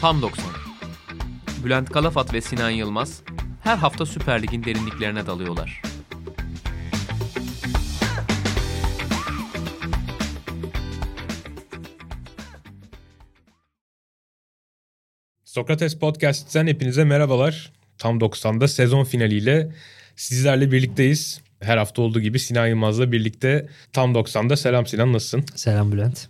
Tam 90. Bülent Kalafat ve Sinan Yılmaz her hafta Süper Lig'in derinliklerine dalıyorlar. Sokrates Podcast'ten hepinize merhabalar. Tam 90'da sezon finaliyle sizlerle birlikteyiz. Her hafta olduğu gibi Sinan Yılmaz'la birlikte Tam 90'da. Selam Sinan nasılsın? Selam Bülent.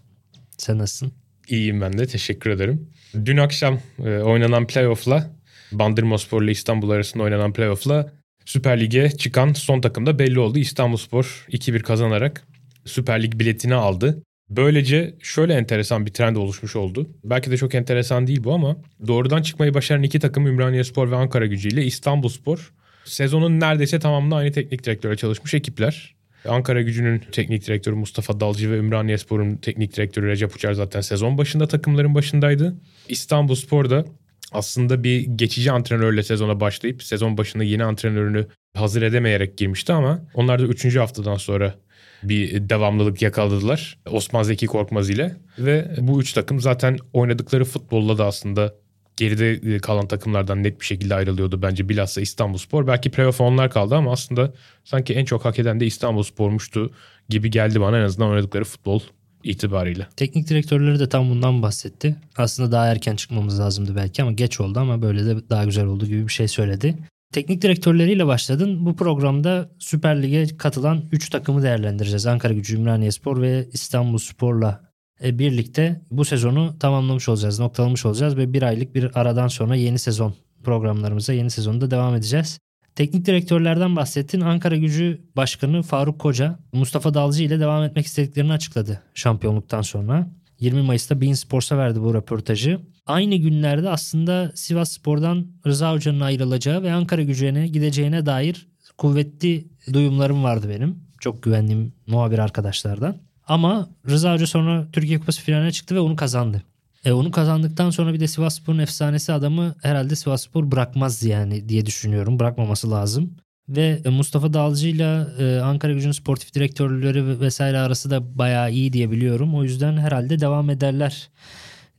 Sen nasılsın? İyiyim ben de teşekkür ederim. Dün akşam e, oynanan playoff'la Bandırmaspor ile İstanbul arasında oynanan playoff'la Süper Lig'e çıkan son takımda belli oldu. İstanbulspor 2-1 kazanarak Süper Lig biletini aldı. Böylece şöyle enteresan bir trend oluşmuş oldu. Belki de çok enteresan değil bu ama doğrudan çıkmayı başaran iki takım Ümraniyespor ve Ankara Gücü ile İstanbulspor sezonun neredeyse tamamında aynı teknik direktöre çalışmış ekipler. Ankara Gücü'nün teknik direktörü Mustafa Dalcı ve Ümraniyespor'un teknik direktörü Recep Uçar zaten sezon başında takımların başındaydı. İstanbulspor da aslında bir geçici antrenörle sezona başlayıp sezon başında yeni antrenörünü hazır edemeyerek girmişti ama onlar da 3. haftadan sonra bir devamlılık yakaladılar Osman Zeki Korkmaz ile ve bu üç takım zaten oynadıkları futbolla da aslında geride kalan takımlardan net bir şekilde ayrılıyordu bence bilhassa İstanbulspor. Belki playoff onlar kaldı ama aslında sanki en çok hak eden de İstanbulspor'muştu gibi geldi bana en azından oynadıkları futbol itibariyle. Teknik direktörleri de tam bundan bahsetti. Aslında daha erken çıkmamız lazımdı belki ama geç oldu ama böyle de daha güzel oldu gibi bir şey söyledi. Teknik direktörleriyle başladın. Bu programda Süper Lig'e katılan 3 takımı değerlendireceğiz. Ankara Gücü, Ümraniye ve İstanbul Spor'la e, birlikte bu sezonu tamamlamış olacağız, noktalamış olacağız ve bir aylık bir aradan sonra yeni sezon programlarımıza yeni sezonda devam edeceğiz. Teknik direktörlerden bahsettin. Ankara Gücü Başkanı Faruk Koca Mustafa Dalcı ile devam etmek istediklerini açıkladı şampiyonluktan sonra. 20 Mayıs'ta Bein Sports'a verdi bu röportajı. Aynı günlerde aslında Sivas Spor'dan Rıza Hoca'nın ayrılacağı ve Ankara Gücü'ne gideceğine dair kuvvetli duyumlarım vardı benim. Çok güvendiğim muhabir arkadaşlardan. Ama Rıza Hoca sonra Türkiye Kupası finaline çıktı ve onu kazandı. E onu kazandıktan sonra bir de Sivasspor'un efsanesi adamı herhalde Sivasspor bırakmaz yani diye düşünüyorum. Bırakmaması lazım. Ve Mustafa Dalcı ile Ankara Gücü'nün sportif direktörleri vesaire arası da bayağı iyi diye biliyorum. O yüzden herhalde devam ederler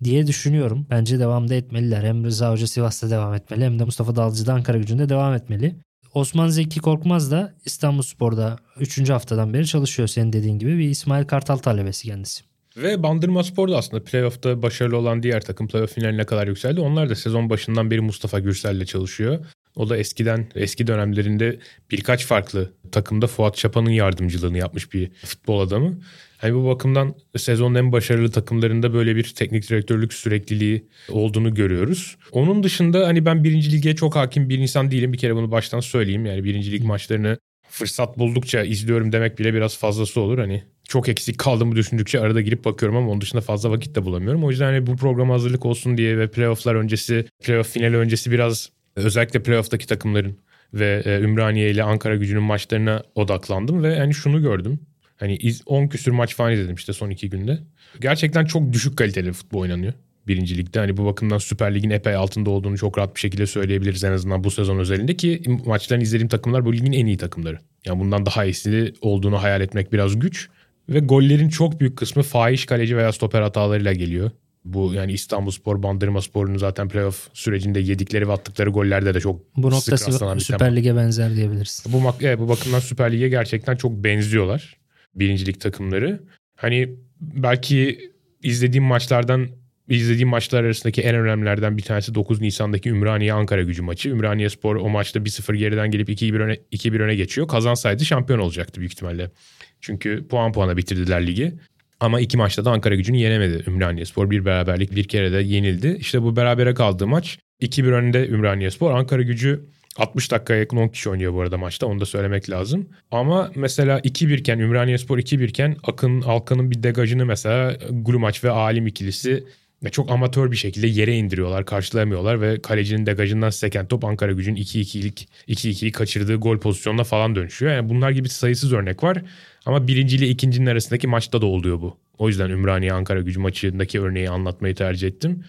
diye düşünüyorum. Bence devam da etmeliler. Hem Rıza Hoca Sivas'ta devam etmeli hem de Mustafa Dalcı da Ankara Gücü'nde devam etmeli. Osman Zeki Korkmaz da İstanbul Spor'da 3. haftadan beri çalışıyor senin dediğin gibi. Bir İsmail Kartal talebesi kendisi. Ve Bandırma Spor da aslında playoff'ta başarılı olan diğer takım playoff finaline kadar yükseldi. Onlar da sezon başından beri Mustafa Gürsel'le çalışıyor. O da eskiden eski dönemlerinde birkaç farklı takımda Fuat Çapa'nın yardımcılığını yapmış bir futbol adamı. Hani bu bakımdan sezonun en başarılı takımlarında böyle bir teknik direktörlük sürekliliği olduğunu görüyoruz. Onun dışında hani ben birinci lige çok hakim bir insan değilim. Bir kere bunu baştan söyleyeyim. Yani birinci lig maçlarını fırsat buldukça izliyorum demek bile biraz fazlası olur. Hani çok eksik kaldığımı düşündükçe arada girip bakıyorum ama onun dışında fazla vakit de bulamıyorum. O yüzden hani bu program hazırlık olsun diye ve playofflar öncesi, playoff finali öncesi biraz özellikle playoff'taki takımların ve e, Ümraniye ile Ankara gücünün maçlarına odaklandım ve hani şunu gördüm. Hani 10 küsür maç falan izledim işte son iki günde. Gerçekten çok düşük kaliteli futbol oynanıyor birinci ligde. Hani bu bakımdan Süper Lig'in epey altında olduğunu çok rahat bir şekilde söyleyebiliriz en azından bu sezon özelinde ki maçlarını izlediğim takımlar bu ligin en iyi takımları. Yani bundan daha iyisi olduğunu hayal etmek biraz güç. Ve gollerin çok büyük kısmı fahiş kaleci veya stoper hatalarıyla geliyor. Bu yani İstanbul Spor, Bandırma Spor'un zaten playoff sürecinde yedikleri ve attıkları gollerde de çok Bu nokta Süper Lig'e benzer diyebiliriz. Bu, evet, bu bakımdan Süper Lig'e gerçekten çok benziyorlar birincilik takımları. Hani belki izlediğim maçlardan izlediğim maçlar arasındaki en önemlilerden bir tanesi 9 Nisan'daki Ümraniye Ankara gücü maçı. Ümraniye Spor o maçta 1-0 geriden gelip 2-1 öne, 2-1 öne geçiyor. Kazansaydı şampiyon olacaktı büyük ihtimalle. Çünkü puan puana bitirdiler ligi. Ama iki maçta da Ankara gücünü yenemedi Ümraniye Spor. Bir beraberlik bir kere de yenildi. İşte bu berabere kaldığı maç 2-1 önünde Ümraniye Spor. Ankara gücü 60 dakikaya yakın 10 kişi oynuyor bu arada maçta. Onu da söylemek lazım. Ama mesela 2-1 iken Ümraniye Spor 2-1 iken Akın Alkan'ın bir degajını mesela Glumaç ve Alim ikilisi çok amatör bir şekilde yere indiriyorlar, karşılayamıyorlar ve kalecinin degajından seken top Ankara gücün 2-2'lik 2-2'yi kaçırdığı gol pozisyonuna falan dönüşüyor. Yani bunlar gibi sayısız örnek var. Ama birinci ile ikincinin arasındaki maçta da oluyor bu. O yüzden Ümraniye Ankara gücü maçındaki örneği anlatmayı tercih ettim.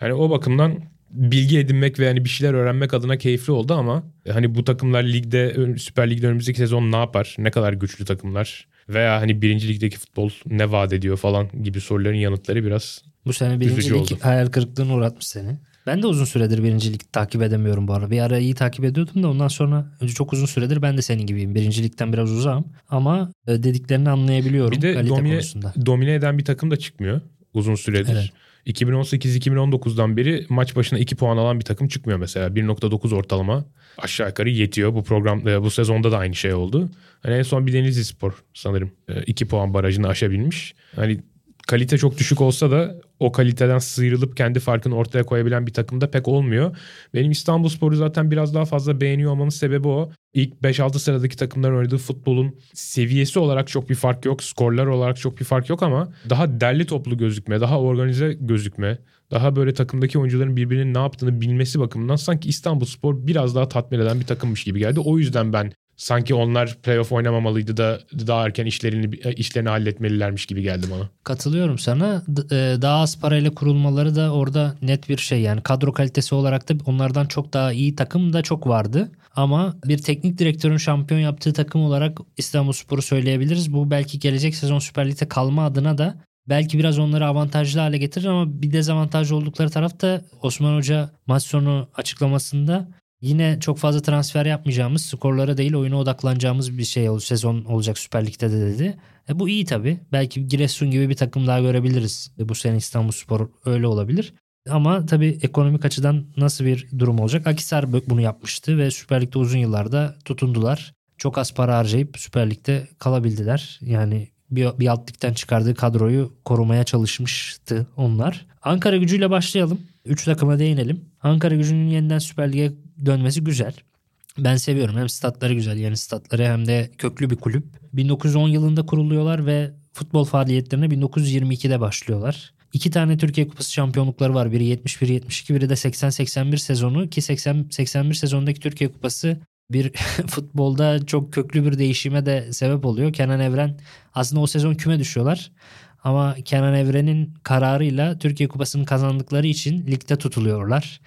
Yani o bakımdan bilgi edinmek ve yani bir şeyler öğrenmek adına keyifli oldu ama hani bu takımlar ligde Süper Lig'de önümüzdeki sezon ne yapar? Ne kadar güçlü takımlar? Veya hani birinci ligdeki futbol ne vaat ediyor falan gibi soruların yanıtları biraz Bu sene Üzücü birincilik oldu. hayal kırıklığına uğratmış seni. Ben de uzun süredir birincilik takip edemiyorum bu ara. Bir ara iyi takip ediyordum da ondan sonra çok uzun süredir ben de senin gibiyim. Birincilikten biraz uzağım ama e, dediklerini anlayabiliyorum Bir de domine, konusunda. domine eden bir takım da çıkmıyor uzun süredir. Evet. 2018-2019'dan beri maç başına 2 puan alan bir takım çıkmıyor mesela. 1.9 ortalama aşağı yukarı yetiyor. Bu program e, bu sezonda da aynı şey oldu. Hani en son bir Denizli Spor sanırım 2 puan barajını aşabilmiş. Hani kalite çok düşük olsa da o kaliteden sıyrılıp kendi farkını ortaya koyabilen bir takımda pek olmuyor. Benim İstanbul Spor'u zaten biraz daha fazla beğeniyor olmamın sebebi o. İlk 5-6 sıradaki takımların oynadığı futbolun seviyesi olarak çok bir fark yok. Skorlar olarak çok bir fark yok ama daha derli toplu gözükme, daha organize gözükme, daha böyle takımdaki oyuncuların birbirinin ne yaptığını bilmesi bakımından sanki İstanbul Spor biraz daha tatmin eden bir takımmış gibi geldi. O yüzden ben sanki onlar playoff oynamamalıydı da daha erken işlerini işlerini halletmelilermiş gibi geldi bana. Katılıyorum sana. E, Daha az parayla kurulmaları da orada net bir şey. Yani kadro kalitesi olarak da onlardan çok daha iyi takım da çok vardı. Ama bir teknik direktörün şampiyon yaptığı takım olarak İstanbulspor'u söyleyebiliriz. Bu belki gelecek sezon Süper Lig'de kalma adına da belki biraz onları avantajlı hale getirir ama bir dezavantajlı oldukları tarafta Osman Hoca maç sonu açıklamasında yine çok fazla transfer yapmayacağımız, skorlara değil oyuna odaklanacağımız bir şey ol, sezon olacak Süper Lig'de de dedi. E bu iyi tabii. Belki Giresun gibi bir takım daha görebiliriz. E bu sene İstanbulspor öyle olabilir. Ama tabii ekonomik açıdan nasıl bir durum olacak? Akisar bunu yapmıştı ve Süper Lig'de uzun yıllarda tutundular. Çok az para harcayıp Süper Lig'de kalabildiler. Yani bir, bir alt ligden çıkardığı kadroyu korumaya çalışmıştı onlar. Ankara gücüyle başlayalım. Üç takıma değinelim. Ankara gücünün yeniden Süper Lig'e dönmesi güzel. Ben seviyorum. Hem statları güzel yeni statları hem de köklü bir kulüp. 1910 yılında kuruluyorlar ve futbol faaliyetlerine 1922'de başlıyorlar. İki tane Türkiye Kupası şampiyonlukları var. Biri 71-72 biri de 80-81 sezonu ki 80-81 sezondaki Türkiye Kupası bir futbolda çok köklü bir değişime de sebep oluyor. Kenan Evren aslında o sezon küme düşüyorlar. Ama Kenan Evren'in kararıyla Türkiye Kupası'nı kazandıkları için ligde tutuluyorlar.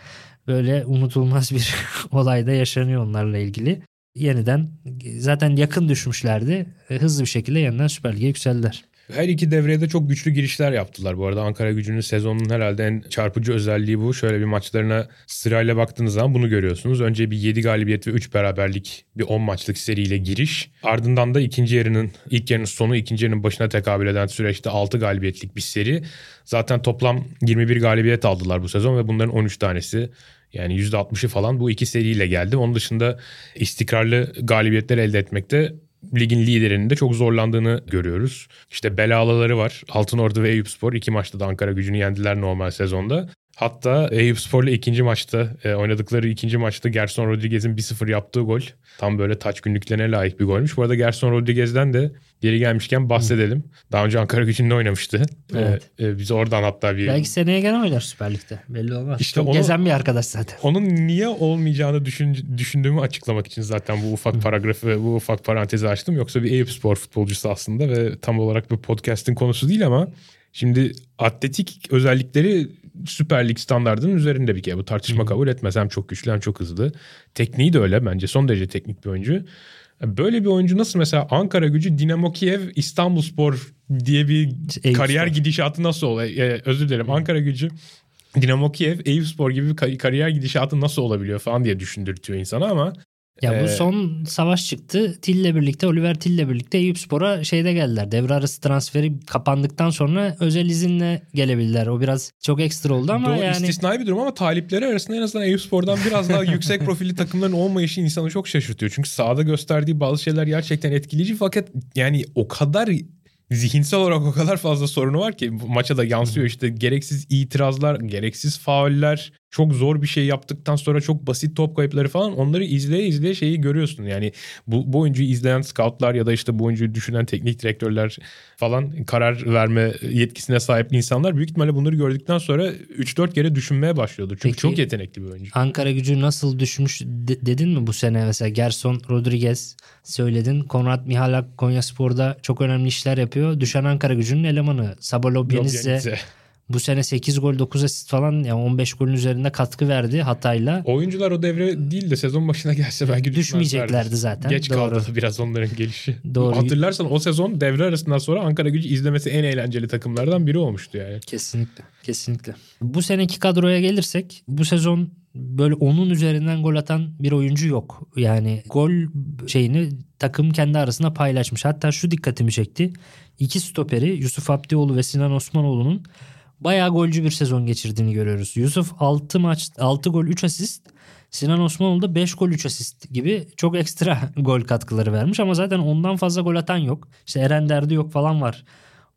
Böyle unutulmaz bir olay da yaşanıyor onlarla ilgili. Yeniden zaten yakın düşmüşlerdi. Hızlı bir şekilde yeniden Süper Lig'e yükseldiler. Her iki devrede çok güçlü girişler yaptılar. Bu arada Ankara gücünün sezonunun herhalde en çarpıcı özelliği bu. Şöyle bir maçlarına sırayla baktığınız zaman bunu görüyorsunuz. Önce bir 7 galibiyet ve 3 beraberlik bir 10 maçlık seriyle giriş. Ardından da ikinci yarının ilk yarının sonu ikinci yarının başına tekabül eden süreçte 6 galibiyetlik bir seri. Zaten toplam 21 galibiyet aldılar bu sezon ve bunların 13 tanesi yani %60'ı falan bu iki seriyle geldi. Onun dışında istikrarlı galibiyetler elde etmekte ligin liderinin de çok zorlandığını görüyoruz. İşte belalıları var. Altınordu ve Eyüpspor iki maçta da Ankara gücünü yendiler normal sezonda. Hatta Eyüpspor'la ikinci maçta e, oynadıkları ikinci maçta Gerson Rodriguez'in 1-0 yaptığı gol tam böyle taç günlüklerine layık bir golmüş. Bu arada Gerson Rodriguez'den de geri gelmişken bahsedelim. Daha önce Ankara gücünde oynamıştı. Evet. E, e, biz oradan hatta bir... Belki seneye gene oynar Süper Lig'de. Belli olmaz. İşte Çok onu- gezen bir arkadaş zaten. Onun niye olmayacağını düşün, düşündüğümü açıklamak için zaten bu ufak paragrafı, bu ufak parantezi açtım. Yoksa bir Eyüp Spor futbolcusu aslında ve tam olarak bu podcast'in konusu değil ama şimdi atletik özellikleri Süper Lig standartının üzerinde bir kere. Bu tartışma kabul etmez. Hem çok güçlü hem çok hızlı. Tekniği de öyle bence. Son derece teknik bir oyuncu. Böyle bir oyuncu nasıl mesela Ankara gücü Dinamo Kiev İstanbulspor diye bir Eyüp kariyer Spor. gidişatı nasıl oluyor? Ee, özür dilerim Ankara gücü Dinamo Kiev Eyüpspor gibi bir ka- kariyer gidişatı nasıl olabiliyor falan diye düşündürtüyor insana ama Ya bu Ee, son savaş çıktı. Till'le birlikte, Oliver Till'le birlikte Eyüpspor'a şeyde geldiler. Devre arası transferi kapandıktan sonra özel izinle gelebildiler. O biraz çok ekstra oldu ama Doğru, yani istisnai bir durum ama talipleri arasında en azından Eyüpspor'dan biraz daha yüksek profilli takımların olmayışı insanı çok şaşırtıyor. Çünkü sahada gösterdiği bazı şeyler gerçekten etkileyici fakat yani o kadar zihinsel olarak o kadar fazla sorunu var ki maça da yansıyor işte gereksiz itirazlar, gereksiz fauller, çok zor bir şey yaptıktan sonra çok basit top kayıpları falan onları izleye izleye şeyi görüyorsun. Yani bu, bu oyuncuyu izleyen scoutlar ya da işte bu oyuncuyu düşünen teknik direktörler falan karar verme yetkisine sahip insanlar büyük ihtimalle bunları gördükten sonra 3-4 kere düşünmeye başlıyordur. Çünkü Peki- çok yetenekli bir oyuncu. Ankara gücü nasıl düşmüş de- dedin mi bu sene mesela Gerson Rodriguez söyledin. Konrad Mihalak Konyaspor'da çok önemli işler yapıyor. Düşen Ankara gücünün elemanı. Sabalo Bielitse Bielitse. Bu sene 8 gol 9 asist falan yani 15 golün üzerinde katkı verdi Hatay'la. Oyuncular o devre değil de sezon başına gelse belki düşmeyeceklerdi zaten. Geç Doğru. kaldı biraz onların gelişi. Doğru. Hatırlarsan o sezon devre arasından sonra Ankara gücü izlemesi en eğlenceli takımlardan biri olmuştu yani. Kesinlikle. Kesinlikle. Bu seneki kadroya gelirsek bu sezon böyle onun üzerinden gol atan bir oyuncu yok. Yani gol şeyini takım kendi arasında paylaşmış. Hatta şu dikkatimi çekti. İki stoperi Yusuf Abdioğlu ve Sinan Osmanoğlu'nun bayağı golcü bir sezon geçirdiğini görüyoruz. Yusuf 6 maç 6 gol 3 asist. Sinan Osmanoğlu da 5 gol 3 asist gibi çok ekstra gol katkıları vermiş ama zaten ondan fazla gol atan yok. İşte Eren Derdi yok falan var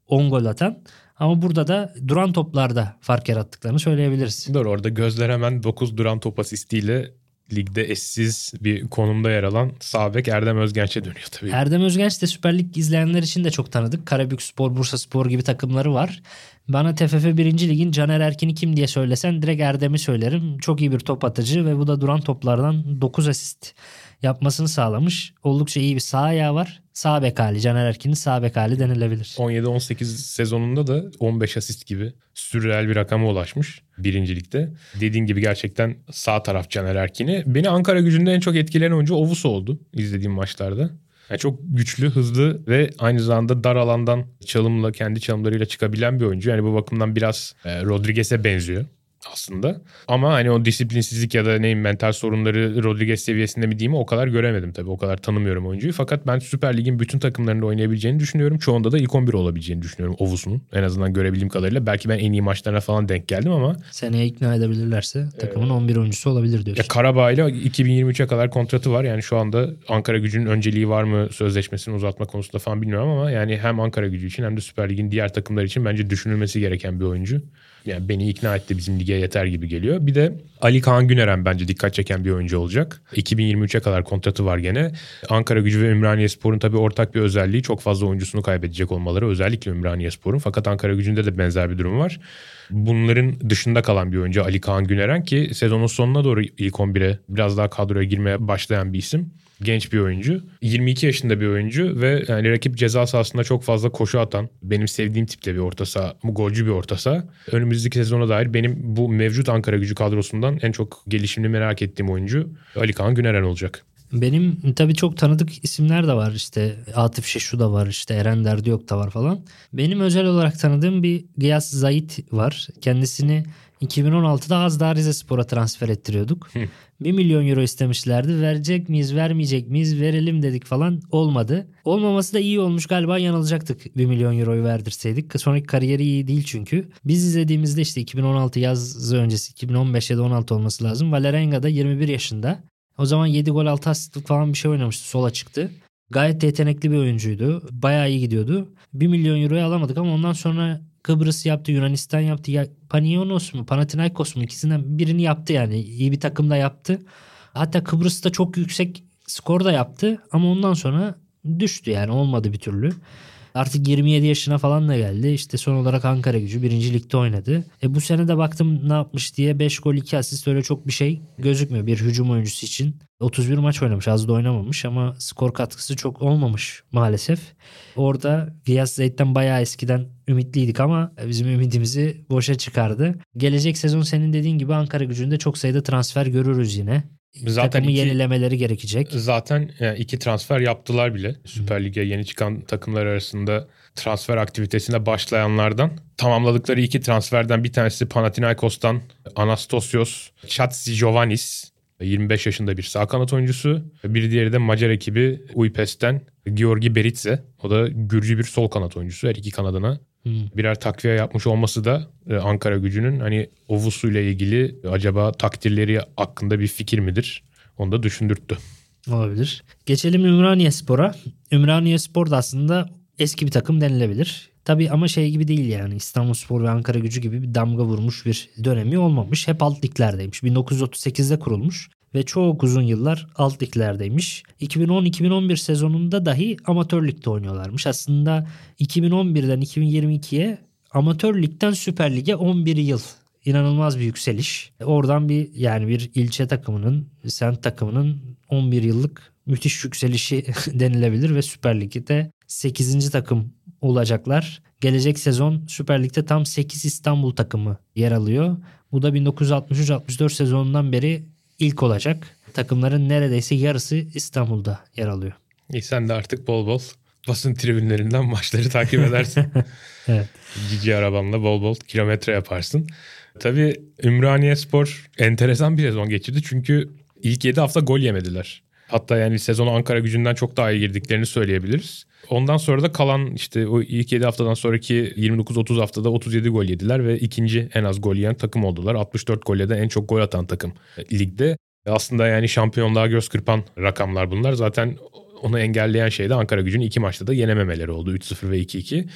10 gol atan. Ama burada da duran toplarda fark yarattıklarını söyleyebiliriz. Doğru orada gözler hemen 9 duran top asistiyle ligde eşsiz bir konumda yer alan Sabek Erdem Özgenç'e dönüyor tabii. Erdem Özgenç de Süper Lig izleyenler için de çok tanıdık. Karabük Spor, Bursa Spor gibi takımları var. Bana TFF 1. Lig'in Caner Erkin'i kim diye söylesen direkt Erdem'i söylerim. Çok iyi bir top atıcı ve bu da duran toplardan 9 asist yapmasını sağlamış. Oldukça iyi bir sağ ayağı var. Sağ bek hali. Caner Erkin'in sağ bek hali denilebilir. 17-18 sezonunda da 15 asist gibi sürreel bir rakama ulaşmış birincilikte. Dediğin gibi gerçekten sağ taraf Caner Erkin'i. Beni Ankara gücünde en çok etkileyen oyuncu Ovus oldu izlediğim maçlarda. Yani çok güçlü, hızlı ve aynı zamanda dar alandan çalımla, kendi çalımlarıyla çıkabilen bir oyuncu. Yani bu bakımdan biraz e, Rodriguez'e benziyor aslında. Ama hani o disiplinsizlik ya da neyim mental sorunları Rodriguez seviyesinde mi diyeyim o kadar göremedim tabii. O kadar tanımıyorum oyuncuyu. Fakat ben Süper Lig'in bütün takımlarında oynayabileceğini düşünüyorum. Çoğunda da ilk 11 olabileceğini düşünüyorum Ovus'un. En azından görebildiğim kadarıyla. Belki ben en iyi maçlarına falan denk geldim ama. Seneye ikna edebilirlerse takımın 11 oyuncusu olabilir diyorsun. Ya Karabağ ile 2023'e kadar kontratı var. Yani şu anda Ankara gücünün önceliği var mı sözleşmesini uzatma konusunda falan bilmiyorum ama yani hem Ankara gücü için hem de Süper Lig'in diğer takımlar için bence düşünülmesi gereken bir oyuncu. Yani beni ikna etti bizim lige yeter gibi geliyor. Bir de Ali Kaan Güneren bence dikkat çeken bir oyuncu olacak. 2023'e kadar kontratı var gene. Ankara gücü ve Ümraniye Spor'un tabii ortak bir özelliği çok fazla oyuncusunu kaybedecek olmaları. Özellikle Ümraniye Spor'un. Fakat Ankara gücünde de benzer bir durum var. Bunların dışında kalan bir oyuncu Ali Kaan Güneren ki sezonun sonuna doğru ilk 11'e biraz daha kadroya girmeye başlayan bir isim genç bir oyuncu. 22 yaşında bir oyuncu ve yani rakip ceza sahasında çok fazla koşu atan, benim sevdiğim tipte bir orta saha, bu golcü bir orta saha. Önümüzdeki sezona dair benim bu mevcut Ankara gücü kadrosundan en çok gelişimini merak ettiğim oyuncu Ali Kaan Güneren olacak. Benim tabii çok tanıdık isimler de var işte Atif Şeşu da var işte Eren Derdiyok da var falan. Benim özel olarak tanıdığım bir Giyas Zayit var. Kendisini 2016'da az daha Rize Spor'a transfer ettiriyorduk. 1 milyon euro istemişlerdi. Verecek miyiz, vermeyecek miyiz, verelim dedik falan. Olmadı. Olmaması da iyi olmuş. Galiba yanılacaktık 1 milyon euroyu verdirseydik. Sonraki kariyeri iyi değil çünkü. Biz izlediğimizde işte 2016 yaz öncesi 2015 ya da 16 olması lazım. Valerenga da 21 yaşında. O zaman 7 gol 6 asistlik falan bir şey oynamıştı. Sola çıktı. Gayet yetenekli bir oyuncuydu. Bayağı iyi gidiyordu. 1 milyon euroyu alamadık ama ondan sonra Kıbrıs yaptı, Yunanistan yaptı. Ya Panionios mu, Panathinaikos mu ikisinden birini yaptı yani. İyi bir takımda yaptı. Hatta Kıbrıs'ta çok yüksek skor da yaptı ama ondan sonra düştü yani olmadı bir türlü. Artık 27 yaşına falan da geldi. İşte son olarak Ankara gücü 1. ligde oynadı. E bu sene de baktım ne yapmış diye 5 gol 2 asist öyle çok bir şey gözükmüyor bir hücum oyuncusu için. 31 maç oynamış az da oynamamış ama skor katkısı çok olmamış maalesef. Orada Giyas Zeyt'ten bayağı eskiden ümitliydik ama bizim ümidimizi boşa çıkardı. Gelecek sezon senin dediğin gibi Ankara gücünde çok sayıda transfer görürüz yine. Zaten Takımı iki- yenilemeleri gerekecek. Zaten yani iki transfer yaptılar bile. Süper Lig'e yeni çıkan takımlar arasında transfer aktivitesine başlayanlardan. Tamamladıkları iki transferden bir tanesi Panathinaikos'tan Anastasios Chatsigiovannis. 25 yaşında bir sağ kanat oyuncusu. Bir diğeri de Macar ekibi Uipes'ten Georgi Beritze. O da Gürcü bir sol kanat oyuncusu. Her iki kanadına Hmm. birer takviye yapmış olması da e, Ankara gücünün hani Ovusu ile ilgili acaba takdirleri hakkında bir fikir midir? Onu da düşündürttü. Olabilir. Geçelim Ümraniye Spor'a. Ümraniye Spor da aslında eski bir takım denilebilir. Tabii ama şey gibi değil yani İstanbul Spor ve Ankara gücü gibi bir damga vurmuş bir dönemi olmamış. Hep alt liglerdeymiş. 1938'de kurulmuş ve çok uzun yıllar alt liglerdeymiş. 2010-2011 sezonunda dahi amatör ligde oynuyorlarmış. Aslında 2011'den 2022'ye amatör ligden Süper Lig'e 11 yıl inanılmaz bir yükseliş. Oradan bir yani bir ilçe takımının, semt takımının 11 yıllık müthiş yükselişi denilebilir ve Süper Lig'de 8. takım olacaklar. Gelecek sezon Süper Lig'de tam 8 İstanbul takımı yer alıyor. Bu da 1963-64 sezonundan beri ilk olacak. Takımların neredeyse yarısı İstanbul'da yer alıyor. İyi sen de artık bol bol basın tribünlerinden maçları takip edersin. evet. Cici arabanla bol bol kilometre yaparsın. Tabii Ümraniye Spor enteresan bir sezon geçirdi. Çünkü ilk 7 hafta gol yemediler. Hatta yani sezonu Ankara gücünden çok daha iyi girdiklerini söyleyebiliriz. Ondan sonra da kalan işte o ilk 7 haftadan sonraki 29-30 haftada 37 gol yediler ve ikinci en az gol yiyen takım oldular. 64 golle de en çok gol atan takım ligde. Aslında yani şampiyonluğa göz kırpan rakamlar bunlar. Zaten onu engelleyen şey de Ankara gücünün iki maçta da yenememeleri oldu. 3-0 ve 2-2.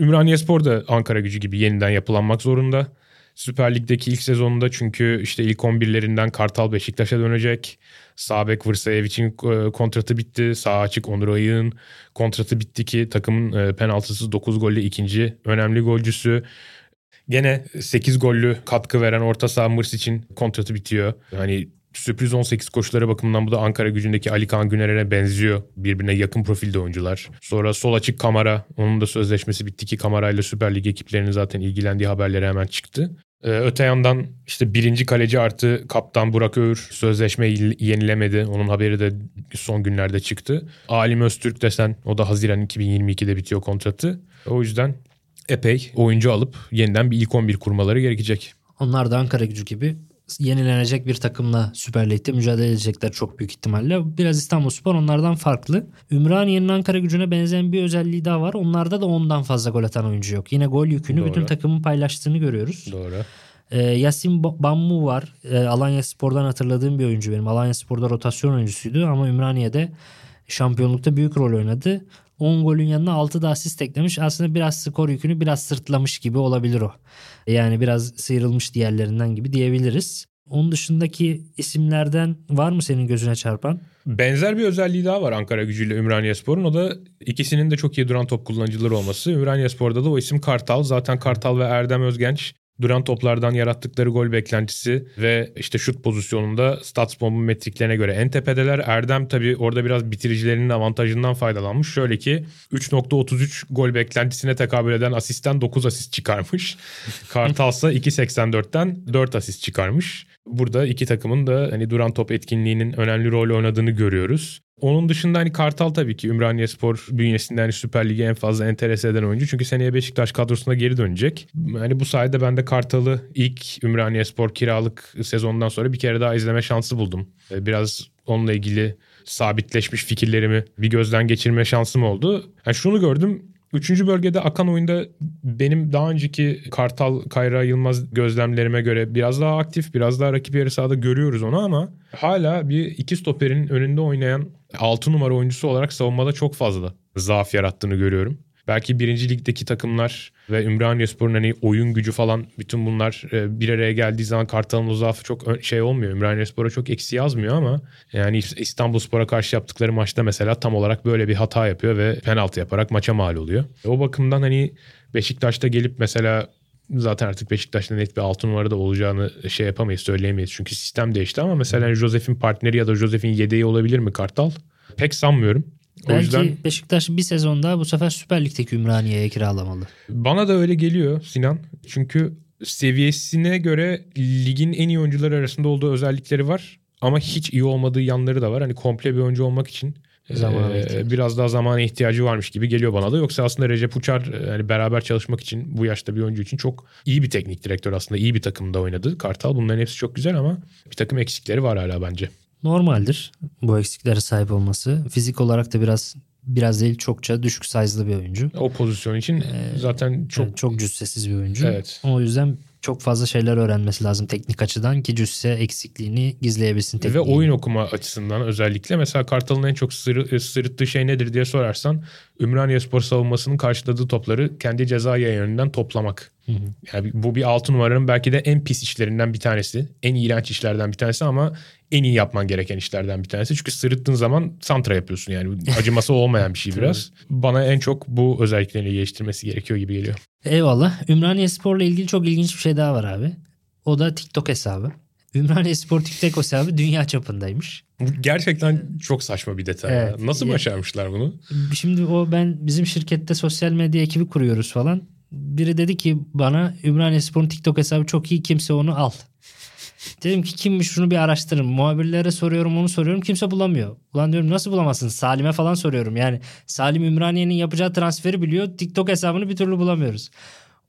Ümraniye Spor da Ankara gücü gibi yeniden yapılanmak zorunda. Süper Lig'deki ilk sezonunda çünkü işte ilk 11'lerinden Kartal Beşiktaş'a dönecek. Sabek Vırsayevic'in e, kontratı bitti. Sağ açık Onur Ayık'ın kontratı bitti ki takımın e, penaltısız 9 golle ikinci önemli golcüsü. Gene 8 gollü katkı veren orta saha Mırs için kontratı bitiyor. Hani sürpriz 18 koşuları bakımından bu da Ankara gücündeki Ali Kaan Güner'e benziyor. Birbirine yakın profilde oyuncular. Sonra sol açık Kamara. Onun da sözleşmesi bitti ki Kamara ile Süper Lig ekiplerinin zaten ilgilendiği haberleri hemen çıktı. Ee, öte yandan işte birinci kaleci artı kaptan Burak Öğür sözleşme yenilemedi. Onun haberi de son günlerde çıktı. Alim Öztürk desen o da Haziran 2022'de bitiyor kontratı. O yüzden epey oyuncu alıp yeniden bir ilk 11 kurmaları gerekecek. Onlar da Ankara gücü gibi yenilenecek bir takımla Süper Lig'de mücadele edecekler çok büyük ihtimalle. Biraz İstanbulspor onlardan farklı. Ümraniye'nin Ankara gücüne benzeyen bir özelliği daha var. Onlarda da ondan fazla gol atan oyuncu yok. Yine gol yükünü Doğru. bütün takımın paylaştığını görüyoruz. Doğru. Ee, Yasin Bammu var. Ee, Alanya Spor'dan hatırladığım bir oyuncu benim. Alanya Spor'da rotasyon oyuncusuydu ama Ümraniye'de şampiyonlukta büyük rol oynadı. 10 golün yanına 6 da asist eklemiş. Aslında biraz skor yükünü biraz sırtlamış gibi olabilir o. Yani biraz sıyrılmış diğerlerinden gibi diyebiliriz. Onun dışındaki isimlerden var mı senin gözüne çarpan? Benzer bir özelliği daha var Ankara gücüyle Ümraniye Spor'un. O da ikisinin de çok iyi duran top kullanıcıları olması. Ümraniye Spor'da da o isim Kartal. Zaten Kartal ve Erdem Özgenç duran toplardan yarattıkları gol beklentisi ve işte şut pozisyonunda StatsBomb'un metriklerine göre en tepedeler. Erdem tabii orada biraz bitiricilerinin avantajından faydalanmış. Şöyle ki 3.33 gol beklentisine tekabül eden asistten 9 asist çıkarmış. Kartalsa 2.84'ten 4 asist çıkarmış. Burada iki takımın da hani duran top etkinliğinin önemli rol oynadığını görüyoruz. Onun dışında hani Kartal tabii ki Ümraniye Spor bünyesinde hani Süper Lig'e en fazla enterese eden oyuncu. Çünkü seneye Beşiktaş kadrosuna geri dönecek. Hani bu sayede ben de Kartal'ı ilk Ümraniye Spor kiralık sezondan sonra bir kere daha izleme şansı buldum. Ee, biraz onunla ilgili sabitleşmiş fikirlerimi bir gözden geçirme şansım oldu. Yani şunu gördüm Üçüncü bölgede akan oyunda benim daha önceki Kartal Kayra Yılmaz gözlemlerime göre biraz daha aktif, biraz daha rakip yarı sahada görüyoruz onu ama hala bir iki stoperin önünde oynayan 6 numara oyuncusu olarak savunmada çok fazla zaaf yarattığını görüyorum. Belki birinci ligdeki takımlar ve Ümraniyespor'un hani oyun gücü falan bütün bunlar e, bir araya geldiği zaman Kartal'ın o zaafı çok şey olmuyor. Ümraniyespor'a çok eksi yazmıyor ama yani İstanbulspor'a karşı yaptıkları maçta mesela tam olarak böyle bir hata yapıyor ve penaltı yaparak maça mal oluyor. O bakımdan hani Beşiktaş'ta gelip mesela zaten artık Beşiktaş'ta net bir altı numarada olacağını şey yapamayız söyleyemeyiz. Çünkü sistem değişti ama mesela hani Josef'in partneri ya da Josef'in yedeği olabilir mi Kartal? Pek sanmıyorum. Belki o yüzden Beşiktaş bir sezon daha bu sefer Süper Lig'deki Ümraniye'ye kiralamalı. Bana da öyle geliyor Sinan. Çünkü seviyesine göre ligin en iyi oyuncuları arasında olduğu özellikleri var. Ama hiç iyi olmadığı yanları da var. Hani komple bir oyuncu olmak için Zamana ee, biraz daha zamana ihtiyacı varmış gibi geliyor bana da. Yoksa aslında Recep Uçar yani beraber çalışmak için bu yaşta bir oyuncu için çok iyi bir teknik direktör aslında. iyi bir takımda oynadı. Kartal bunların hepsi çok güzel ama bir takım eksikleri var hala bence normaldir bu eksiklere sahip olması. Fizik olarak da biraz biraz değil çokça düşük size'lı bir oyuncu. O pozisyon için ee, zaten çok yani çok cüssesiz bir oyuncu. Evet. O yüzden çok fazla şeyler öğrenmesi lazım teknik açıdan ki cüsse eksikliğini gizleyebilsin. Tekniğini. Ve oyun okuma açısından özellikle mesela Kartal'ın en çok sır, sırıttığı şey nedir diye sorarsan Ümraniye Spor savunmasının karşıladığı topları kendi ceza yayınından toplamak. Hı hı. Yani bu bir altı numaranın belki de en pis işlerinden bir tanesi. En iğrenç işlerden bir tanesi ama en iyi yapman gereken işlerden bir tanesi. Çünkü sırıttığın zaman santra yapıyorsun yani. Acıması olmayan bir şey biraz. Bana en çok bu özelliklerini geliştirmesi gerekiyor gibi geliyor. Eyvallah. Ümraniye Spor'la ilgili çok ilginç bir şey daha var abi. O da TikTok hesabı. Ümraniye Spor TikTok hesabı dünya çapındaymış. Bu gerçekten çok saçma bir detay. ya. Evet. Nasıl başarmışlar bunu? Şimdi o ben bizim şirkette sosyal medya ekibi kuruyoruz falan. Biri dedi ki bana Ümraniye Spor'un TikTok hesabı çok iyi kimse onu al. Dedim ki kimmiş şunu bir araştırın. Muhabirlere soruyorum onu soruyorum kimse bulamıyor. Ulan diyorum nasıl bulamazsın? Salim'e falan soruyorum. Yani Salim Ümraniye'nin yapacağı transferi biliyor. TikTok hesabını bir türlü bulamıyoruz.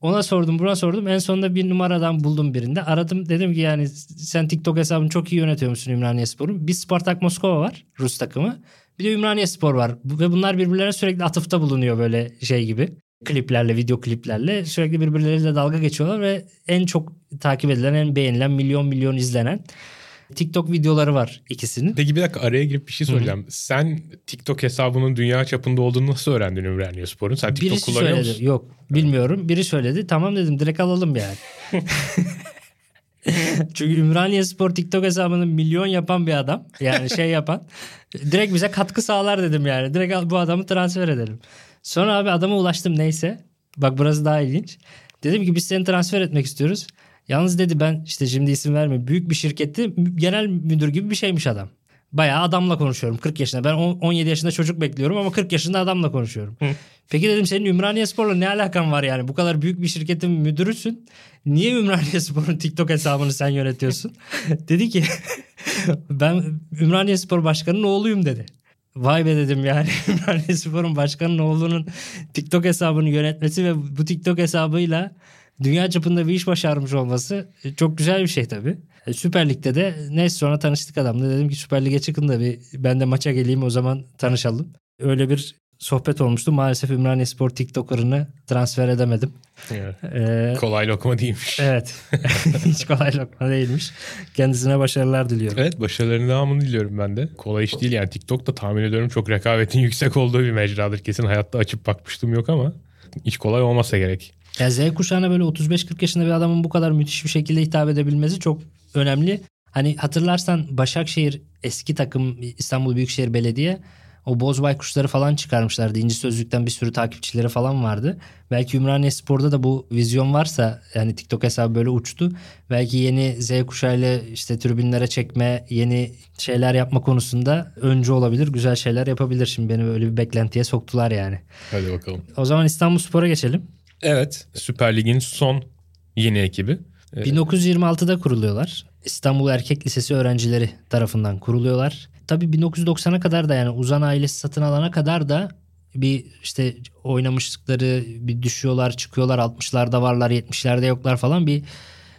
Ona sordum buna sordum. En sonunda bir numaradan buldum birinde. Aradım dedim ki yani sen TikTok hesabını çok iyi yönetiyormuşsun Ümraniye Spor'un. Bir Spartak Moskova var Rus takımı. Bir de Ümraniye Spor var. Ve bunlar birbirlerine sürekli atıfta bulunuyor böyle şey gibi. Kliplerle, video kliplerle sürekli birbirleriyle dalga geçiyorlar ve en çok takip edilen, en beğenilen, milyon milyon izlenen TikTok videoları var ikisinin. Peki bir dakika araya girip bir şey soracağım. Sen TikTok hesabının dünya çapında olduğunu nasıl öğrendin Ümraniye Spor'un? Sen TikTok Birisi kullanıyor söyledi. musun? Yok bilmiyorum. Biri söyledi. Tamam dedim direkt alalım yani. Çünkü Ümraniye Spor TikTok hesabını milyon yapan bir adam. Yani şey yapan. direkt bize katkı sağlar dedim yani. Direkt bu adamı transfer edelim. Sonra abi adama ulaştım neyse. Bak burası daha ilginç. Dedim ki biz seni transfer etmek istiyoruz. Yalnız dedi ben işte şimdi isim vermeyeyim. Büyük bir şirkette genel müdür gibi bir şeymiş adam. Bayağı adamla konuşuyorum 40 yaşında. Ben on- 17 yaşında çocuk bekliyorum ama 40 yaşında adamla konuşuyorum. Peki dedim senin Ümraniye Spor'la ne alakan var yani? Bu kadar büyük bir şirketin müdürüsün. Niye Ümraniye Spor'un TikTok hesabını sen yönetiyorsun? dedi ki ben Ümraniye Spor Başkanı'nın oğluyum dedi. Vay be dedim yani Ümraniye Spor'un başkanının oğlunun TikTok hesabını yönetmesi ve bu TikTok hesabıyla dünya çapında bir iş başarmış olması e, çok güzel bir şey tabii. E, Süper Lig'de de neyse sonra tanıştık adamla. Dedim ki Süper Lig'e çıkın da bir ben de maça geleyim o zaman tanışalım. Öyle bir sohbet olmuştu. Maalesef Ümraniye Spor TikToker'ını transfer edemedim. Evet. Ee, Kolay lokma değilmiş. evet. Hiç kolay lokma değilmiş. Kendisine başarılar diliyorum. Evet başarılarının devamını diliyorum ben de. Kolay iş değil yani TikTok'ta tahmin ediyorum çok rekabetin yüksek olduğu bir mecradır. Kesin hayatta açıp bakmıştım yok ama hiç kolay olmasa gerek. Ya Z kuşağına böyle 35-40 yaşında bir adamın bu kadar müthiş bir şekilde hitap edebilmesi çok önemli. Hani hatırlarsan Başakşehir eski takım İstanbul Büyükşehir Belediye o boz baykuşları falan çıkarmışlardı. İnci Sözlük'ten bir sürü takipçileri falan vardı. Belki Ümraniye Spor'da da bu vizyon varsa yani TikTok hesabı böyle uçtu. Belki yeni Z kuşağıyla işte tribünlere çekme, yeni şeyler yapma konusunda öncü olabilir. Güzel şeyler yapabilir. Şimdi beni böyle bir beklentiye soktular yani. Hadi bakalım. O zaman İstanbul Spor'a geçelim. Evet Süper Lig'in son yeni ekibi. Ee, 1926'da kuruluyorlar. İstanbul Erkek Lisesi öğrencileri tarafından kuruluyorlar. Tabii 1990'a kadar da yani Uzan ailesi satın alana kadar da bir işte oynamışlıkları bir düşüyorlar çıkıyorlar 60'larda varlar 70'lerde yoklar falan bir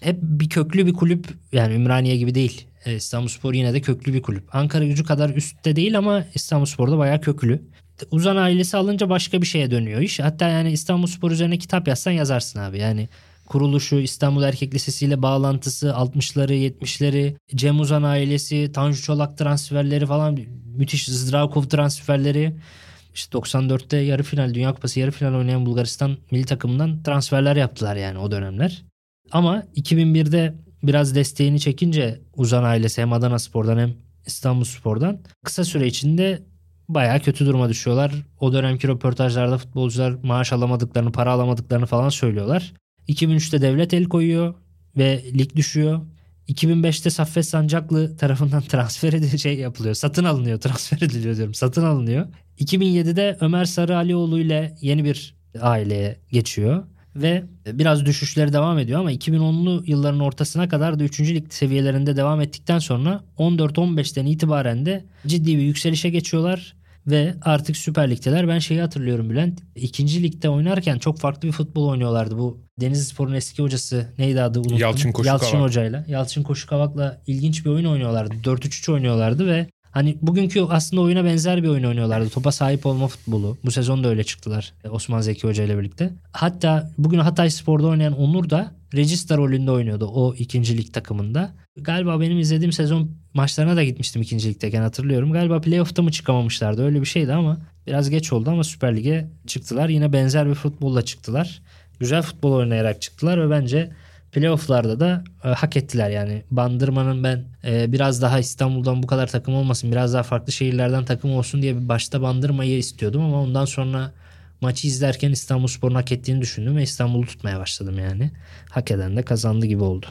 hep bir köklü bir kulüp yani Ümraniye gibi değil. E, İstanbulspor yine de köklü bir kulüp. Ankara gücü kadar üstte değil ama İstanbulspor'da bayağı köklü. Uzan ailesi alınca başka bir şeye dönüyor iş. Hatta yani İstanbulspor üzerine kitap yazsan yazarsın abi. Yani kuruluşu, İstanbul Erkek Lisesi ile bağlantısı, 60'ları, 70'leri, Cem Uzan ailesi, Tanju Çolak transferleri falan müthiş Zdravkov transferleri. İşte 94'te yarı final, Dünya Kupası yarı final oynayan Bulgaristan milli takımından transferler yaptılar yani o dönemler. Ama 2001'de biraz desteğini çekince Uzan ailesi hem Adana Spor'dan hem İstanbul Spor'dan kısa süre içinde bayağı kötü duruma düşüyorlar. O dönemki röportajlarda futbolcular maaş alamadıklarını, para alamadıklarını falan söylüyorlar. 2003'te devlet el koyuyor ve lig düşüyor. 2005'te Saffet Sancaklı tarafından transfer edildiği şey yapılıyor. Satın alınıyor, transfer ediliyor diyorum. Satın alınıyor. 2007'de Ömer Sarı Alioğlu ile yeni bir aileye geçiyor ve biraz düşüşleri devam ediyor ama 2010'lu yılların ortasına kadar da 3. lig seviyelerinde devam ettikten sonra 14-15'ten itibaren de ciddi bir yükselişe geçiyorlar ve artık Süper Lig'deler. Ben şeyi hatırlıyorum Bülent. İkinci ligde oynarken çok farklı bir futbol oynuyorlardı. Bu Denizli Spor'un eski hocası neydi adı unuttum. Yalçın Koşukavak. Yalçın Hoca'yla. Yalçın Koşukavak'la ilginç bir oyun oynuyorlardı. 4-3-3 oynuyorlardı ve Hani bugünkü aslında oyuna benzer bir oyun oynuyorlardı. Topa sahip olma futbolu. Bu sezon da öyle çıktılar e, Osman Zeki Hoca ile birlikte. Hatta bugün Hatay Spor'da oynayan Onur da Regista rolünde oynuyordu o ikinci lig takımında. Galiba benim izlediğim sezon maçlarına da gitmiştim ikinci ligdeyken hatırlıyorum. Galiba playoff'ta mı çıkamamışlardı öyle bir şeydi ama biraz geç oldu ama Süper Lig'e çıktılar. Yine benzer bir futbolla çıktılar. Güzel futbol oynayarak çıktılar ve bence playofflarda da e, hak ettiler yani. Bandırma'nın ben e, biraz daha İstanbul'dan bu kadar takım olmasın, biraz daha farklı şehirlerden takım olsun diye bir başta Bandırma'yı istiyordum ama ondan sonra maçı izlerken İstanbulspor'un hak ettiğini düşündüm ve İstanbul'u tutmaya başladım yani. Hak eden de kazandı gibi oldu.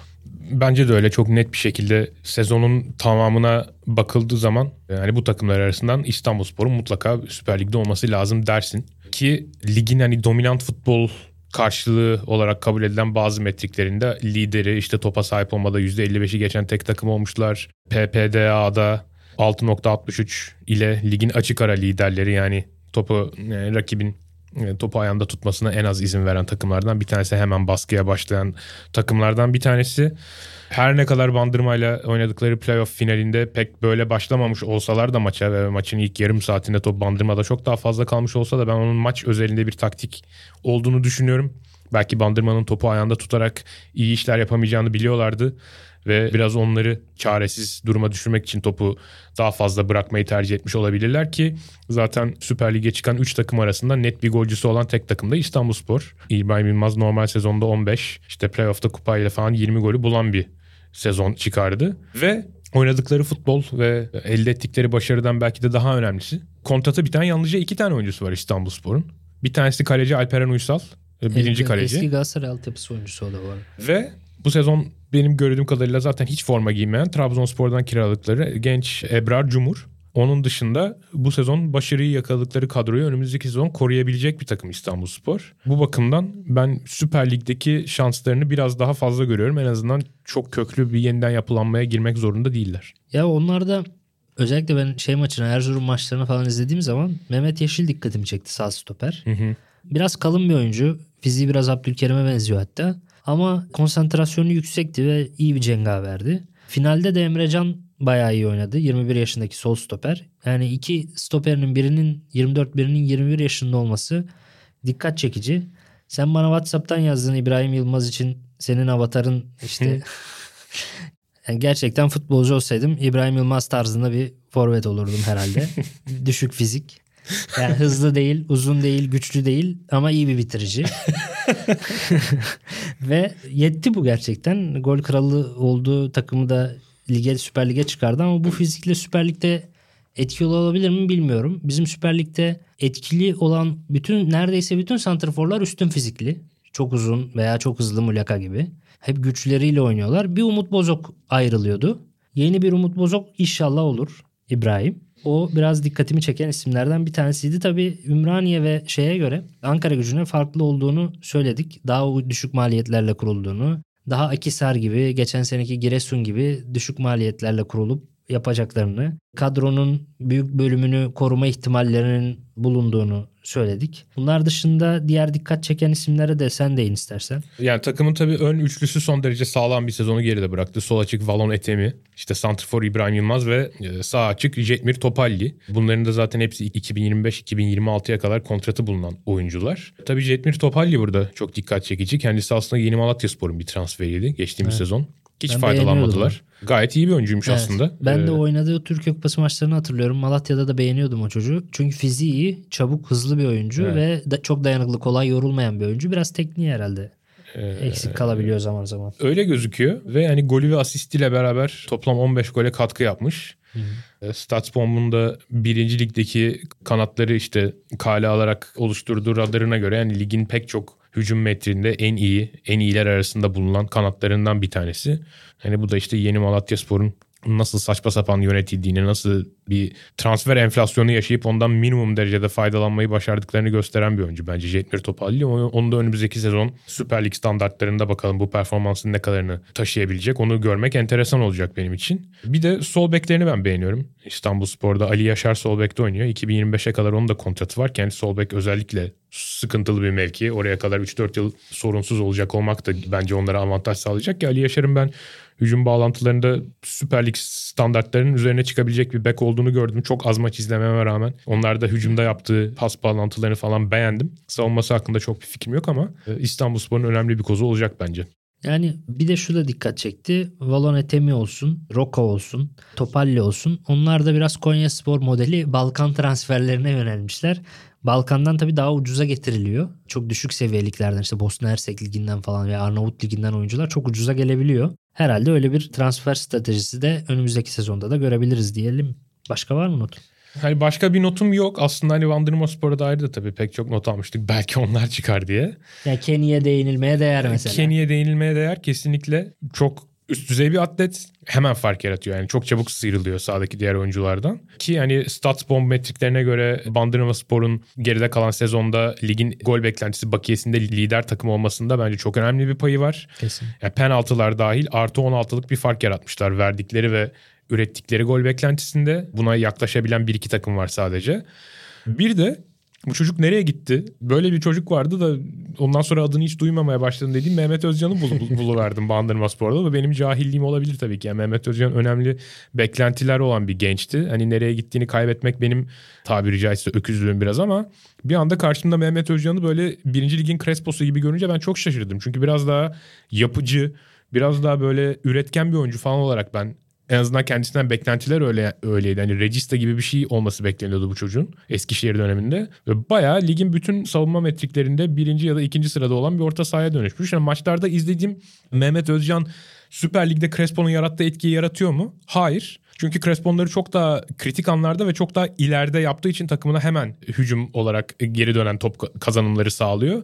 Bence de öyle çok net bir şekilde sezonun tamamına bakıldığı zaman yani bu takımlar arasından İstanbulspor'un mutlaka Süper Lig'de olması lazım dersin. Ki ligin hani dominant futbol karşılığı olarak kabul edilen bazı metriklerinde lideri işte topa sahip olmada %55'i geçen tek takım olmuşlar. PPDA'da 6.63 ile ligin açık ara liderleri yani topu yani rakibin e, topu ayağında tutmasına en az izin veren takımlardan bir tanesi hemen baskıya başlayan takımlardan bir tanesi. Her ne kadar Bandırma'yla oynadıkları playoff finalinde pek böyle başlamamış olsalar da maça ve maçın ilk yarım saatinde top Bandırma'da çok daha fazla kalmış olsa da ben onun maç özelinde bir taktik olduğunu düşünüyorum. Belki Bandırma'nın topu ayağında tutarak iyi işler yapamayacağını biliyorlardı ve biraz onları çaresiz duruma düşürmek için topu daha fazla bırakmayı tercih etmiş olabilirler ki zaten Süper Lig'e çıkan 3 takım arasında net bir golcüsü olan tek takım da İstanbulspor. İbrahim Yılmaz normal sezonda 15, işte playoff'ta kupayla falan 20 golü bulan bir sezon çıkardı ve oynadıkları futbol ve elde ettikleri başarıdan belki de daha önemlisi. Kontratı biten yalnızca iki tane oyuncusu var İstanbulspor'un. Bir tanesi kaleci Alperen Uysal. Birinci kaleci. Eski Galatasaray altyapısı oyuncusu o da var. Ve bu sezon benim gördüğüm kadarıyla zaten hiç forma giymeyen Trabzonspor'dan kiraladıkları genç Ebrar Cumhur. Onun dışında bu sezon başarıyı yakaladıkları kadroyu önümüzdeki sezon koruyabilecek bir takım İstanbulspor. Bu bakımdan ben Süper Lig'deki şanslarını biraz daha fazla görüyorum. En azından çok köklü bir yeniden yapılanmaya girmek zorunda değiller. Ya onlar da özellikle ben şey maçını Erzurum maçlarını falan izlediğim zaman Mehmet Yeşil dikkatimi çekti sağ stoper. Hı hı. Biraz kalın bir oyuncu. Fiziği biraz Abdülkerim'e benziyor hatta. Ama konsantrasyonu yüksekti ve iyi bir cengaverdi. Finalde de Emrecan bayağı iyi oynadı. 21 yaşındaki sol stoper. Yani iki stoperinin birinin 24 birinin 21 yaşında olması dikkat çekici. Sen bana WhatsApp'tan yazdın İbrahim Yılmaz için senin avatarın işte yani gerçekten futbolcu olsaydım İbrahim Yılmaz tarzında bir forvet olurdum herhalde. Düşük fizik. Yani hızlı değil, uzun değil, güçlü değil ama iyi bir bitirici. Ve yetti bu gerçekten. Gol kralı olduğu takımı da lige Süper Lig'e çıkardı ama bu fizikle Süper Lig'de etkili olabilir mi bilmiyorum. Bizim Süper Lig'de etkili olan bütün neredeyse bütün santrforlar üstün fizikli. Çok uzun veya çok hızlı Muleka gibi. Hep güçleriyle oynuyorlar. Bir Umut Bozok ayrılıyordu. Yeni bir Umut Bozok inşallah olur İbrahim. O biraz dikkatimi çeken isimlerden bir tanesiydi. Tabii Ümraniye ve şeye göre Ankara gücüne farklı olduğunu söyledik. Daha düşük maliyetlerle kurulduğunu, daha Akisar gibi, geçen seneki Giresun gibi düşük maliyetlerle kurulup yapacaklarını, kadronun büyük bölümünü koruma ihtimallerinin bulunduğunu söyledik. Bunlar dışında diğer dikkat çeken isimlere de sen değin istersen. Yani takımın tabii ön üçlüsü son derece sağlam bir sezonu geride bıraktı. Sol açık Valon Etemi, işte Santrfor İbrahim Yılmaz ve e, sağ açık Jetmir Topalli. Bunların da zaten hepsi 2025-2026'ya kadar kontratı bulunan oyuncular. Tabii Jetmir Topalli burada çok dikkat çekici. Kendisi aslında Yeni Malatya Spor'un bir transferiydi geçtiğimiz evet. sezon. Hiç Ben faydalanmadılar. Gayet iyi bir oyuncuymuş Evet. aslında. Ben de Ee, oynadığı Türkiye Kupası maçlarını hatırlıyorum. Malatya'da da beğeniyordum o çocuğu. Çünkü fiziği iyi, çabuk, hızlı bir oyuncu Evet. ve da- çok dayanıklı, kolay yorulmayan bir oyuncu. Biraz tekniği herhalde e, eksik kalabiliyor zaman zaman. Öyle gözüküyor ve yani golü ve asistiyle beraber toplam 15 gole katkı yapmış. E, Statsbomb'un da birinci ligdeki kanatları işte kale alarak oluşturduğu radarına göre yani ligin pek çok hücum metrinde en iyi, en iyiler arasında bulunan kanatlarından bir tanesi. Hani bu da işte yeni Malatya Spor'un nasıl saçma sapan yönetildiğini, nasıl bir transfer enflasyonu yaşayıp ondan minimum derecede faydalanmayı başardıklarını gösteren bir oyuncu bence Jetmir Topalli. Onu, da önümüzdeki sezon Süper Lig standartlarında bakalım bu performansın ne kadarını taşıyabilecek. Onu görmek enteresan olacak benim için. Bir de sol beklerini ben beğeniyorum. İstanbul Spor'da Ali Yaşar sol bekte oynuyor. 2025'e kadar onun da kontratı var. Kendi sol bek özellikle sıkıntılı bir mevki. Oraya kadar 3-4 yıl sorunsuz olacak olmak da bence onlara avantaj sağlayacak ki Ali Yaşar'ın ben hücum bağlantılarında Süper Lig standartlarının üzerine çıkabilecek bir bek olduğunu gördüm. Çok az maç izlememe rağmen. Onlar da hücumda yaptığı pas bağlantılarını falan beğendim. Savunması hakkında çok bir fikrim yok ama e, İstanbulspor'un önemli bir kozu olacak bence. Yani bir de şu da dikkat çekti. Valon Etemi olsun, Roka olsun, Topalli olsun. Onlar da biraz Konya Spor modeli Balkan transferlerine yönelmişler. Balkan'dan tabii daha ucuza getiriliyor. Çok düşük seviyeliklerden işte Bosna Hersek Ligi'nden falan ve Arnavut Ligi'nden oyuncular çok ucuza gelebiliyor. Herhalde öyle bir transfer stratejisi de önümüzdeki sezonda da görebiliriz diyelim. Başka var mı not? Hani başka bir notum yok. Aslında hani Bandırma Spor'a dair de tabii pek çok not almıştık. Belki onlar çıkar diye. Ya Kenny'e değinilmeye değer mesela. Kenny'e değinilmeye değer kesinlikle çok üst düzey bir atlet hemen fark yaratıyor. Yani çok çabuk sıyrılıyor sahadaki diğer oyunculardan. Ki hani stats bomb metriklerine göre Bandırma Spor'un geride kalan sezonda ligin gol beklentisi bakiyesinde lider takım olmasında bence çok önemli bir payı var. Kesin. Yani penaltılar dahil artı 16'lık bir fark yaratmışlar verdikleri ve ürettikleri gol beklentisinde. Buna yaklaşabilen bir iki takım var sadece. Bir de bu çocuk nereye gitti? Böyle bir çocuk vardı da ondan sonra adını hiç duymamaya başladım dediğim Mehmet Özcan'ı bul, bul, buluverdim Bandırma Spor'da. Ve benim cahilliğim olabilir tabii ki. Yani Mehmet Özcan önemli beklentiler olan bir gençti. Hani nereye gittiğini kaybetmek benim tabiri caizse öküzlüğüm biraz ama bir anda karşımda Mehmet Özcan'ı böyle birinci ligin Crespo'su gibi görünce ben çok şaşırdım. Çünkü biraz daha yapıcı, biraz daha böyle üretken bir oyuncu falan olarak ben en azından kendisinden beklentiler öyle öyleydi. Hani Regista gibi bir şey olması bekleniyordu bu çocuğun Eskişehir döneminde. Ve bayağı ligin bütün savunma metriklerinde birinci ya da ikinci sırada olan bir orta sahaya dönüşmüş. Yani maçlarda izlediğim Mehmet Özcan Süper Lig'de Crespo'nun yarattığı etkiyi yaratıyor mu? Hayır. Çünkü Crespo'nları çok daha kritik anlarda ve çok daha ileride yaptığı için takımına hemen hücum olarak geri dönen top kazanımları sağlıyor.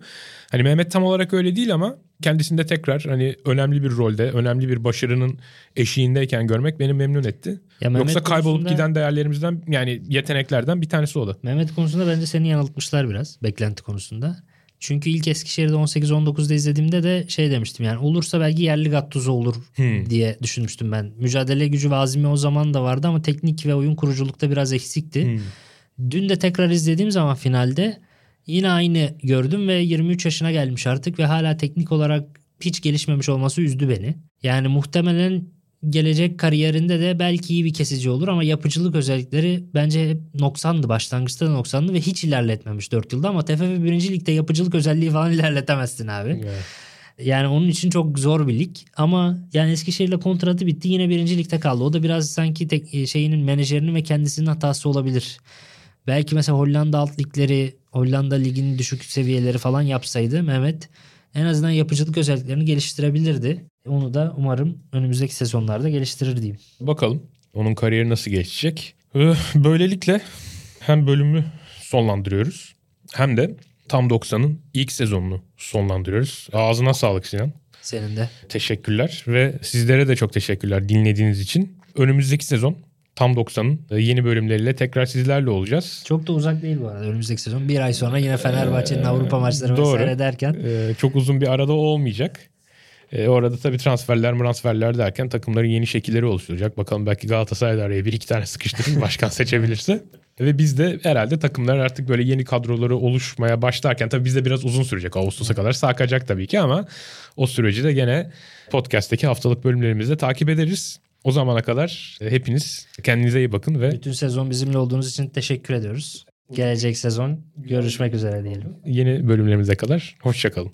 Hani Mehmet tam olarak öyle değil ama kendisinde tekrar hani önemli bir rolde, önemli bir başarının eşiğindeyken görmek beni memnun etti. Ya Mehmet Yoksa kaybolup konusunda- giden değerlerimizden yani yeteneklerden bir tanesi o da. Mehmet konusunda bence seni yanıltmışlar biraz beklenti konusunda. Çünkü ilk Eskişehir'de 18-19'da izlediğimde de şey demiştim yani olursa belki yerli Gattuso olur Hmm. diye düşünmüştüm ben. Mücadele gücü ve azmi o zaman da vardı ama teknik ve oyun kuruculukta biraz eksikti. Hmm. Dün de tekrar izlediğim zaman finalde yine aynı gördüm ve 23 yaşına gelmiş artık ve hala teknik olarak hiç gelişmemiş olması üzdü beni. Yani muhtemelen gelecek kariyerinde de belki iyi bir kesici olur ama yapıcılık özellikleri bence hep noksandı. Başlangıçta da noksandı ve hiç ilerletmemiş 4 yılda ama TFF 1. Lig'de yapıcılık özelliği falan ilerletemezsin abi. Evet. Yani onun için çok zor bir lig ama yani Eskişehir'le kontratı bitti yine birinci ligde kaldı. O da biraz sanki tek, e, şeyinin menajerinin ve kendisinin hatası olabilir. Belki mesela Hollanda alt ligleri, Hollanda liginin düşük seviyeleri falan yapsaydı Mehmet en azından yapıcılık özelliklerini geliştirebilirdi. Onu da umarım önümüzdeki sezonlarda geliştirir diyeyim. Bakalım onun kariyeri nasıl geçecek. Ee, Böylelikle hem bölümü sonlandırıyoruz hem de Tam 90'ın ilk sezonunu sonlandırıyoruz. Ağzına sağlık Sinan. Senin de. Teşekkürler ve sizlere de çok teşekkürler dinlediğiniz için. Önümüzdeki sezon Tam 90'ın yeni bölümleriyle tekrar sizlerle olacağız. Çok da uzak değil bu arada önümüzdeki sezon. Bir ay sonra yine Fenerbahçe'nin Avrupa maçları doğru. vesaire derken. Ee, çok uzun bir arada olmayacak. Ee, orada tabii transferler transferler derken takımların yeni şekilleri oluşturacak. Bakalım belki Galatasaray da araya bir iki tane sıkıştırır başkan seçebilirse. Ve biz de herhalde takımlar artık böyle yeni kadroları oluşmaya başlarken tabii bizde biraz uzun sürecek. Ağustos'a kadar sarkacak tabii ki ama o süreci de gene podcast'teki haftalık bölümlerimizde takip ederiz. O zamana kadar e, hepiniz kendinize iyi bakın ve Bütün sezon bizimle olduğunuz için teşekkür ediyoruz. Gelecek sezon görüşmek üzere diyelim. yeni bölümlerimize kadar hoşçakalın.